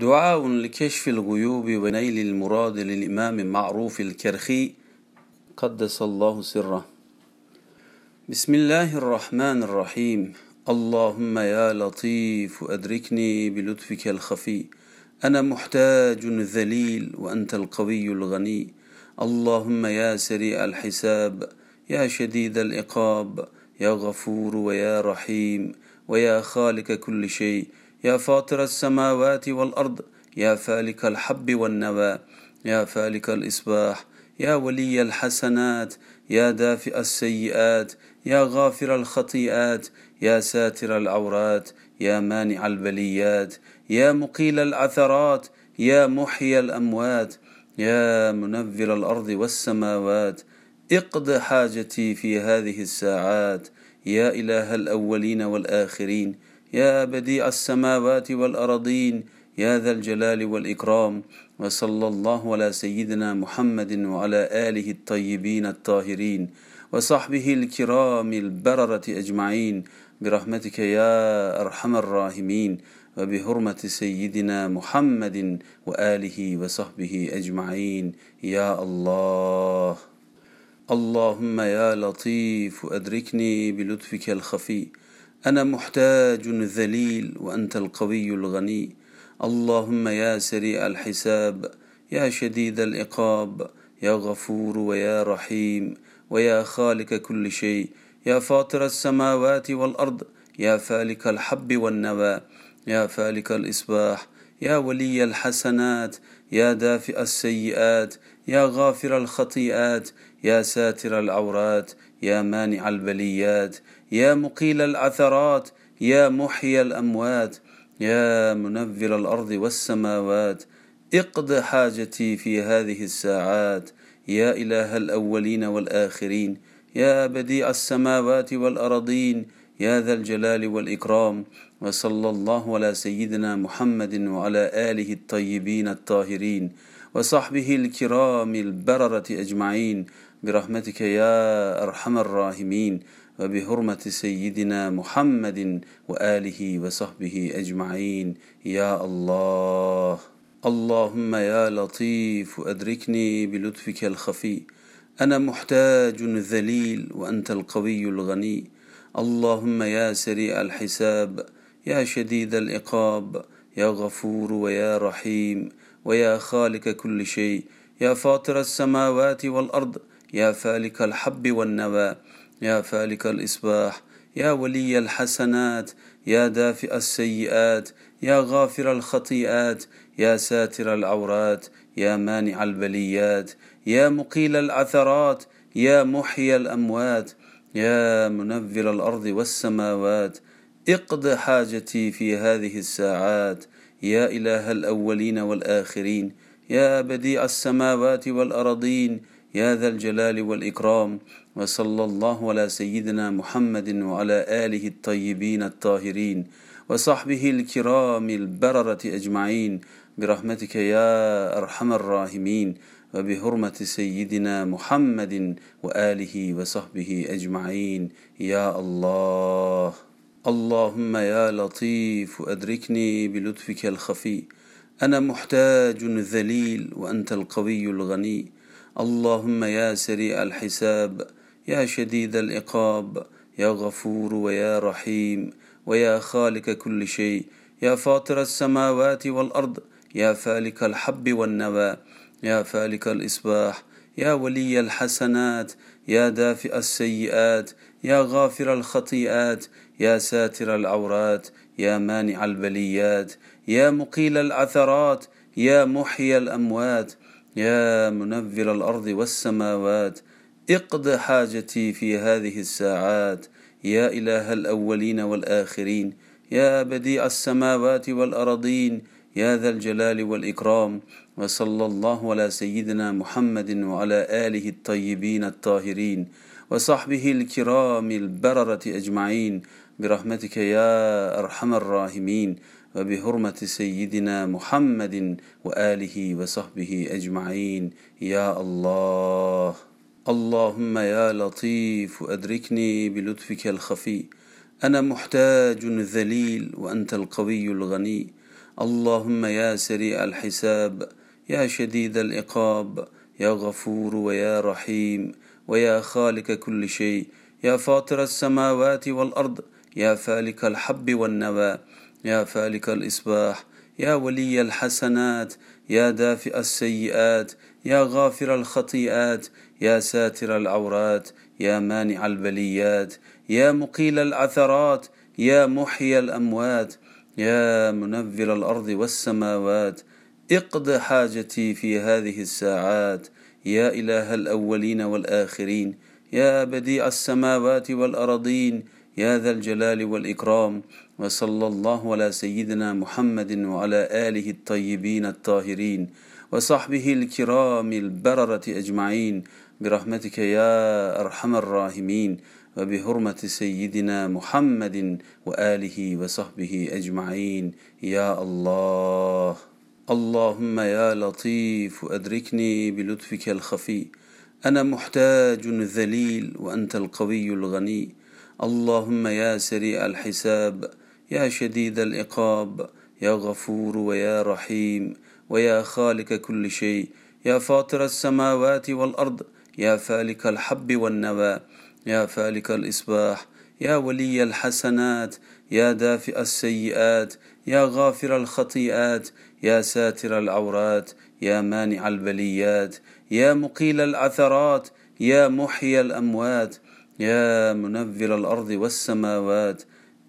دعاء لكشف الغيوب ونيل المراد للإمام معروف الكرخي قدس الله سره. بسم الله الرحمن الرحيم. اللهم يا لطيف أدركني بلطفك الخفي. أنا محتاج ذليل وأنت القوي الغني. اللهم يا سريع الحساب يا شديد العقاب يا غفور ويا رحيم ويا خالق كل شيء. يا فاطر السماوات والأرض يا فالك الحب والنوى يا فالك الإصباح يا ولي الحسنات يا دافئ السيئات يا غافر الخطيئات يا ساتر العورات يا مانع البليات يا مقيل العثرات يا محيي الأموات يا منذر الأرض والسماوات. اقض حاجتي في هذه الساعات يا إله الأولين والآخرين يا بديع السماوات والأرضين يا ذا الجلال والإكرام. وصلى الله على سيدنا محمد وعلى آله الطيبين الطاهرين وصحبه الكرام البررة أجمعين. برحمتك يا أرحم الراحمين. وبحرمة سيدنا محمد وآله وصحبه أجمعين. يا الله. اللهم يا لطيف أدركني بلطفك الخفي. أنا محتاج ذليل وأنت القوي الغني. اللهم يا سريع الحساب يا شديد العقاب يا غفور ويا رحيم ويا خالق كل شيء يا فاطر السماوات والأرض يا فالك الحب والنوى يا فالك الإصباح يا ولي الحسنات يا دافئ السيئات يا غافر الخطيئات يا ساتر العورات يا مانع البليات يا مقيل العثرات يا محيي الأموات يا منذر الأرض والسماوات. اقض حاجتي في هذه الساعات يا إله الأولين والآخرين يا بديع السماوات والأرضين يا ذا الجلال والإكرام. وصلى الله على سيدنا محمد وعلى آله الطيبين الطاهرين وصحبه الكرام البررة أجمعين. برحمتك يا أرحم الراحمين. وبحرمة سيدنا محمد وآله وصحبه أجمعين. يا الله اللهم يا لطيف أدركني بلطفك الخفي. أنا محتاج ذليل وأنت القوي الغني. اللهم يا سريع الحساب يا شديد العقاب يا غفور ويا رحيم ويا خالق كل شيء. يا فاطر السماوات والأرض يا فالك الحب والنوى. يا فالك الإصباح يا ولي الحسنات يا دافئ السيئات يا غافر الخطيئات يا ساتر العورات يا مانع البليات يا مقيل العثرات يا محيي الأموات يا منذر الأرض والسماوات. اقض حاجتي في هذه الساعات يا إله الأولين والآخرين يا بديع السماوات والأرضين يا ذا الجلال والإكرام وصلى الله على سيدنا محمد وعلى آله الطيبين الطاهرين وصحبه الكرام البررة أجمعين. برحمتك يا أرحم الراحمين وبحرمة سيدنا محمد وآله وصحبه أجمعين. يا الله اللهم يا لطيف أدركني بلطفك الخفي. أنا محتاج ذليل وأنت القوي الغني. اللهم يا سريع الحساب يا شديد العقاب يا غفور ويا رحيم ويا خالق كل شيء يا فاطر السماوات والأرض يا فالك الحب والنوى يا فالك الإصباح يا ولي الحسنات يا دافئ السيئات يا غافر الخطيئات يا ساتر العورات يا مانع البليات يا مقيل العثرات يا محيي الأموات يا منذر الأرض والسماوات اقض حاجتي في هذه الساعات. يا إله الأولين والآخرين يا بديع السماوات والأرضين يا ذا الجلال والإكرام. وصلى الله على سيدنا محمد وعلى آله الطيبين الطاهرين وصحبه الكرام البررة أجمعين. برحمتك يا أرحم الراحمين. وبحرمة سيدنا محمد وآله وصحبه أجمعين. يا الله اللهم يا لطيف أدركني بلطفك الخفي. أنا محتاج ذليل وأنت القوي الغني. اللهم يا سريع الحساب يا شديد العقاب يا غفور ويا رحيم ويا خالق كل شيء يا فاطر السماوات والأرض يا فالك الحب والنوى يا فالك الإصباح يا ولي الحسنات يا دافئ السيئات يا غافر الخطيئات يا ساتر العورات يا مانع البليات يا مقيل العثرات يا محيي الأموات يا منفر الأرض والسماوات. اقض حاجتي في هذه الساعات يا إله الأولين والآخرين يا بديع السماوات والأرضين يا ذا الجلال والإكرام وصلى الله على سيدنا محمد وعلى آله الطيبين الطاهرين وصحبه الكرام البررة أجمعين. برحمتك يا أرحم الراحمين. وبحرمة سيدنا محمد وآله وصحبه أجمعين. يا الله اللهم يا لطيف أدركني بلطفك الخفي. أنا محتاج ذليل وأنت القوي الغني. اللهم يا سريع الحساب يا شديد العقاب يا غفور ويا رحيم ويا خالق كل شيء يا فاطر السماوات والأرض يا فالك الحب والنوى يا فالك الإصباح يا ولي الحسنات يا دافئ السيئات يا غافر الخطيئات يا ساتر العورات يا مانع البليات يا مقيل العثرات يا محيي الأموات يا منفر الأرض والسماوات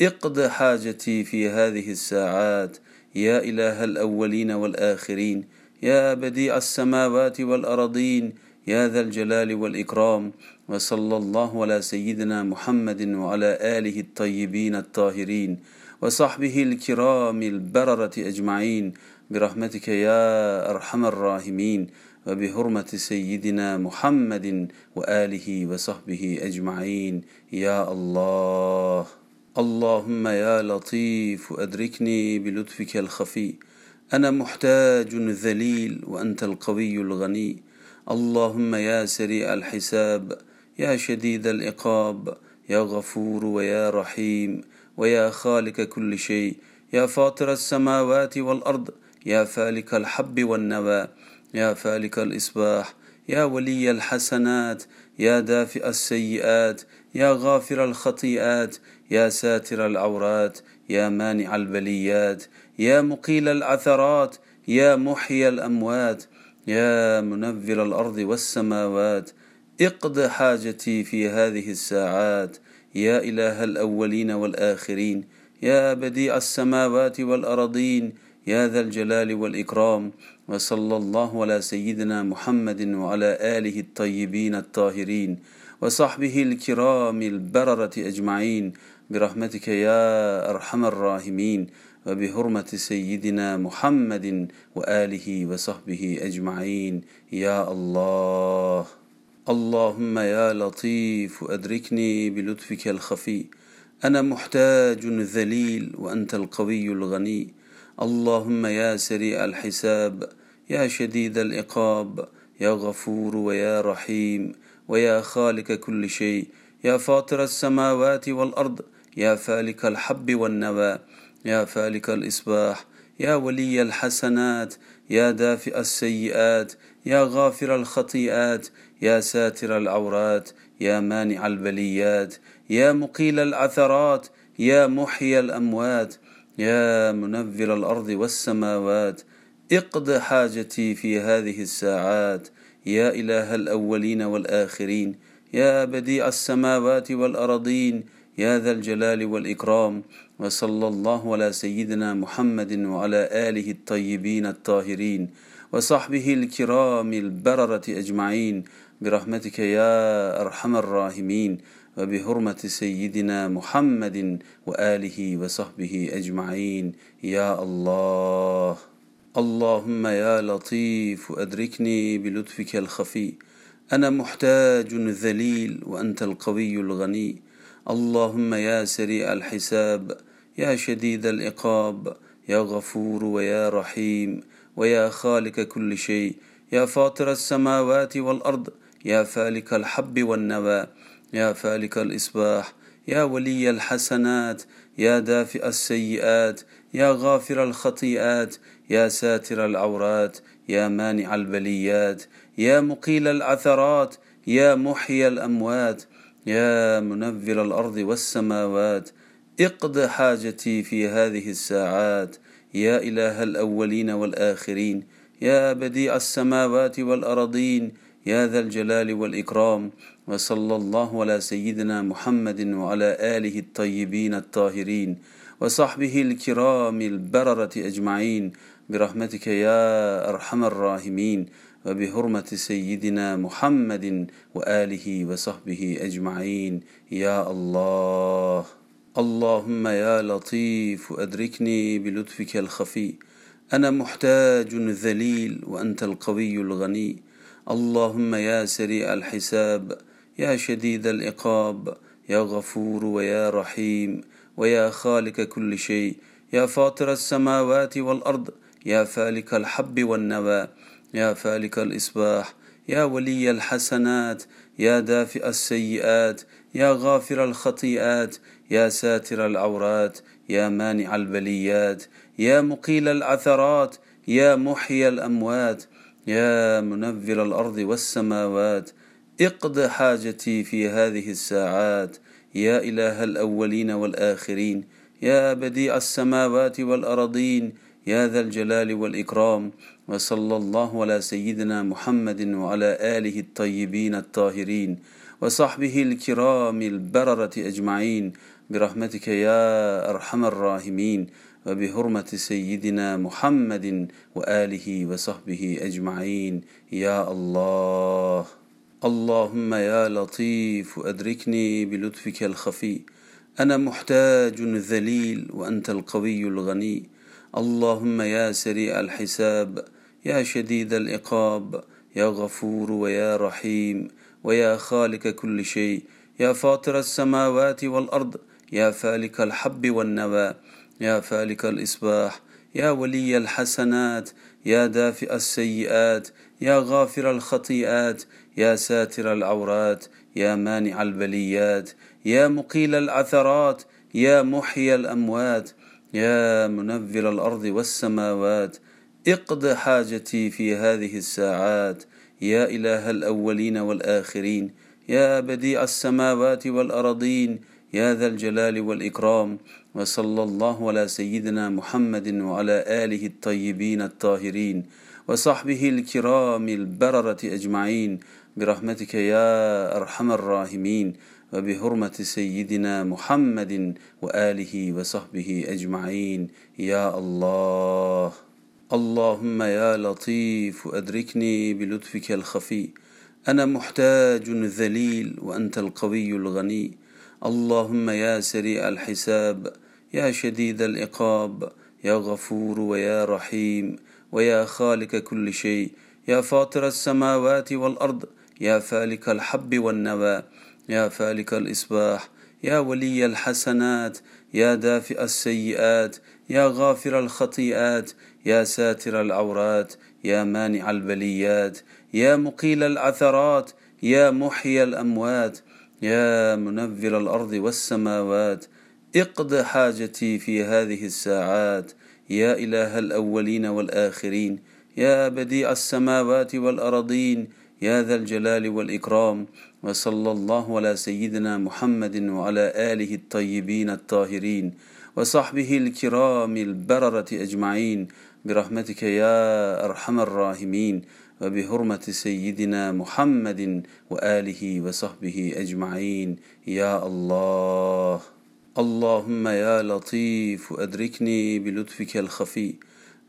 اقض حاجتي في هذه الساعات. يا إله الأولين والآخرين يا بديع السماوات والأرضين يا ذا الجلال والإكرام. وصلى الله على سيدنا محمد وعلى آله الطيبين الطاهرين وصحبه الكرام البررة أجمعين. برحمتك يا أرحم الراحمين. وبحرمة سيدنا محمد وآله وصحبه أجمعين. يا الله اللهم يا لطيف أدركني بلطفك الخفي. أنا محتاج ذليل وأنت القوي الغني. اللهم يا سريع الحساب يا شديد العقاب يا غفور ويا رحيم ويا خالق كل شيء يا فاطر السماوات والأرض يا فالك الحب والنوى. يا فالك الإصباح يا ولي الحسنات يا دافئ السيئات يا غافر الخطيئات يا ساتر العورات يا مانع البليات يا مقيل العثرات يا محيي الأموات يا منفر الأرض والسماوات. اقض حاجتي في هذه الساعات يا إله الأولين والآخرين يا بديع السماوات والأرضين يا ذا الجلال والإكرام وصلى الله على سيدنا محمد وعلى آله الطيبين الطاهرين وصحبه الكرام البررة أجمعين. برحمتك يا أرحم الراحمين. وبحرمة سيدنا محمد وآله وصحبه أجمعين. يا الله. اللهم يا لطيف أدركني بلطفك الخفي. أنا محتاج ذليل وأنت القوي الغني. اللهم يا سريع الحساب يا شديد العقاب يا غفور ويا رحيم ويا خالق كل شيء يا فاطر السماوات والأرض يا فالك الحب والنوى يا فالك الإصباح يا ولي الحسنات يا دافئ السيئات يا غافر الخطيئات يا ساتر العورات يا مانع البليات يا مقيل العثرات يا محيي الأموات يا منفر الأرض والسماوات. اقض حاجتي في هذه الساعات. يا إله الأولين والآخرين يا بديع السماوات والأرضين يا ذا الجلال والإكرام. وصلى الله على سيدنا محمد وعلى آله الطيبين الطاهرين وصحبه الكرام البررة أجمعين. برحمتك يا أرحم الراحمين. وبحرمة سيدنا محمد وآله وصحبه أجمعين. يا الله. اللهم يا لطيف أدركني بلطفك الخفي. أنا محتاج ذليل وأنت القوي الغني. اللهم يا سريع الحساب يا شديد العقاب يا غفور ويا رحيم ويا خالق كل شيء. يا فاطر السماوات والأرض يا فالك الحب والنوى. يا فالك الإصباح يا ولي الحسنات يا دافئ السيئات يا غافر الخطيئات يا ساتر العورات يا مانع البليات يا مقيل العثرات يا محيي الأموات يا منذر الأرض والسماوات. اقض حاجتي في هذه الساعات يا إله الأولين والآخرين يا بديع السماوات والأرضين يا ذا الجلال والإكرام وصلى الله على سيدنا محمد وعلى آله الطيبين الطاهرين وصحبه الكرام البررة أجمعين. برحمتك يا أرحم الراحمين وبحرمة سيدنا محمد وآله وصحبه أجمعين. يا الله اللهم يا لطيف أدركني بلطفك الخفي. أنا محتاج ذليل وأنت القوي الغني. اللهم يا سريع الحساب يا شديد العقاب يا غفور ويا رحيم ويا خالق كل شيء يا فاطر السماوات والأرض يا فالك الحب والنوى يا فالك الإصباح يا ولي الحسنات يا دافئ السيئات يا غافر الخطيئات يا ساتر العورات يا مانع البليات يا مقيل العثرات يا محيي الأموات يا منذر الأرض والسماوات اقض حاجتي في هذه الساعات. يا إله الأولين والآخرين يا بديع السماوات والأرضين يا ذا الجلال والإكرام. وصلى الله على سيدنا محمد وعلى آله الطيبين الطاهرين وصحبه الكرام البررة أجمعين. برحمتك يا أرحم الراحمين. وبحرمة سيدنا محمد وآله وصحبه أجمعين. يا الله اللهم يا لطيف أدركني بلطفك الخفي. أنا محتاج ذليل وأنت القوي الغني. اللهم يا سريع الحساب يا شديد العقاب يا غفور ويا رحيم ويا خالق كل شيء. يا فاطر السماوات والأرض يا فالك الحب والنوى. يا فالك الإصباح يا ولي الحسنات يا دافئ السيئات يا غافر الخطيئات يا ساتر العورات يا مانع البليات يا مقيل العثرات يا محيي الأموات يا منذر الأرض والسماوات. اقض حاجتي في هذه الساعات يا إله الأولين والآخرين يا بديع السماوات والأرضين يا ذا الجلال والإكرام وصلى الله على سيدنا محمد وعلى آله الطيبين الطاهرين وصحبه الكرام البررة أجمعين برحمتك يا أرحم الراحمين وبحرمة سيدنا محمد وآله وصحبه أجمعين يا الله. اللهم يا لطيف أدركني بلطفك الخفي. أنا محتاج ذليل وأنت القوي الغني. اللهم يا سريع الحساب يا شديد العقاب يا غفور ويا رحيم ويا خالق كل شيء يا فاطر السماوات والأرض يا فالك الحب والنوى يا فالك الإصباح يا ولي الحسنات يا دافئ السيئات يا غافر الخطيئات يا ساتر العورات يا مانع البليات يا مقيل العثرات يا محيي الأموات يا منذر الأرض والسماوات اقض حاجتي في هذه الساعات. يا إله الأولين والآخرين يا بديع السماوات والأرضين يا ذا الجلال والإكرام. وصلى الله على سيدنا محمد وعلى آله الطيبين الطاهرين وصحبه الكرام البررة أجمعين. برحمتك يا أرحم الراحمين. وبحرمة سيدنا محمد وآله وصحبه أجمعين. يا الله اللهم يا لطيف أدركني بلطفك الخفي.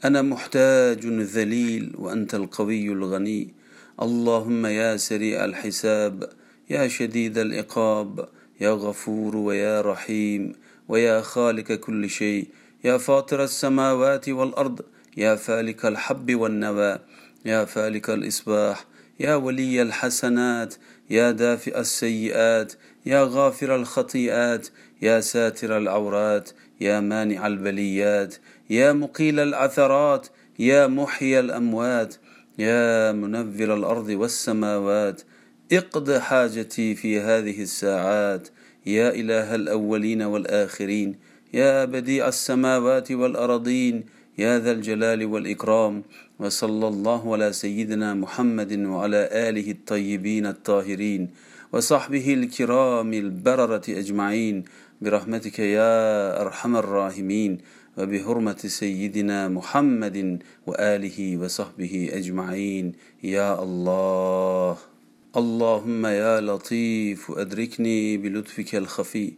أنا محتاج ذليل وأنت القوي الغني. اللهم يا سريع الحساب يا شديد العقاب يا غفور ويا رحيم ويا خالق كل شيء يا فاطر السماوات والأرض يا فالك الحب والنوى. يا فالك الإصباح يا ولي الحسنات يا دافئ السيئات يا غافر الخطيئات يا ساتر العورات يا مانع البليات يا مقيل العثرات يا محيي الأموات يا منذر الأرض والسماوات. اقض حاجتي في هذه الساعات يا إله الأولين والآخرين يا بديع السماوات والأرضين يا ذا الجلال والإكرام وصلى الله على سيدنا محمد وعلى آله الطيبين الطاهرين وصحبه الكرام البررة أجمعين. برحمتك يا أرحم الراحمين وبحرمة سيدنا محمد وآله وصحبه أجمعين. يا الله اللهم يا لطيف أدركني بلطفك الخفي.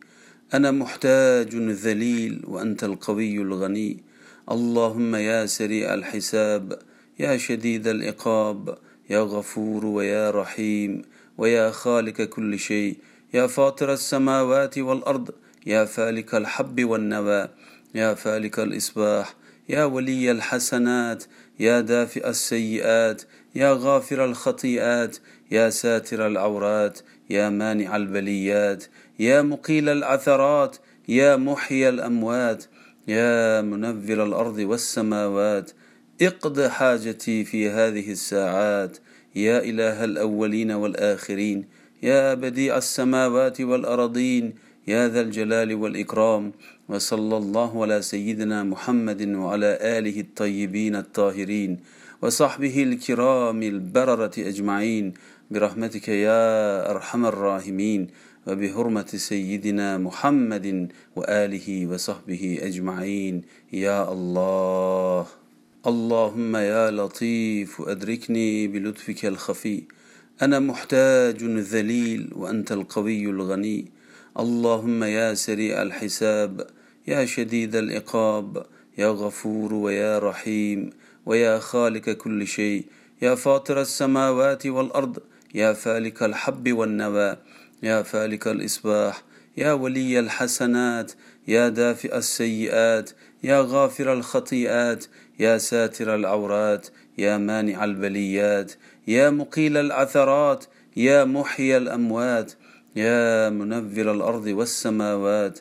أنا محتاج ذليل وأنت القوي الغني. اللهم يا سريع الحساب يا شديد العقاب يا غفور ويا رحيم ويا خالق كل شيء يا فاطر السماوات والأرض يا فالك الحب والنوى يا فالك الإصباح يا ولي الحسنات يا دافئ السيئات يا غافر الخطيئات يا ساتر العورات يا مانع البليات يا مقيل العثرات يا محيي الأموات يا منفر الأرض والسماوات اقض حاجتي في هذه الساعات. يا إله الأولين والآخرين يا بديع السماوات والأرضين يا ذا الجلال والإكرام. وصلى الله على سيدنا محمد وعلى آله الطيبين الطاهرين وصحبه الكرام البررة أجمعين. برحمتك يا أرحم الراحمين. وبحرمة سيدنا محمد وآله وصحبه أجمعين. يا الله اللهم يا لطيف أدركني بلطفك الخفي. أنا محتاج ذليل وأنت القوي الغني. اللهم يا سريع الحساب يا شديد العقاب يا غفور ويا رحيم ويا خالق كل شيء. يا فاطر السماوات والأرض يا فالك الحب والنوى. يا فالك الإصباح يا ولي الحسنات يا دافئ السيئات يا غافر الخطيئات يا ساتر العورات يا مانع البليات يا مقيل العثرات يا محيي الأموات يا منفر الأرض والسماوات.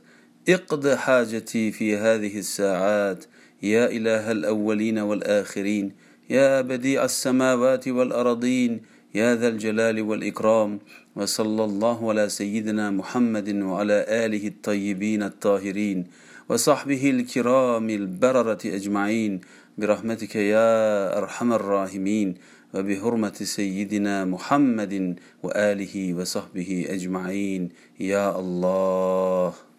اقض حاجتي في هذه الساعات يا إله الأولين والآخرين يا بديع السماوات والأرضين يا ذا الجلال والإكرام وصلى الله على سيدنا محمد وعلى آله الطيبين الطاهرين وصحبه الكرام البررة أجمعين. برحمتك يا أرحم الراحمين وبحرمة سيدنا محمد وآله وصحبه أجمعين. يا الله.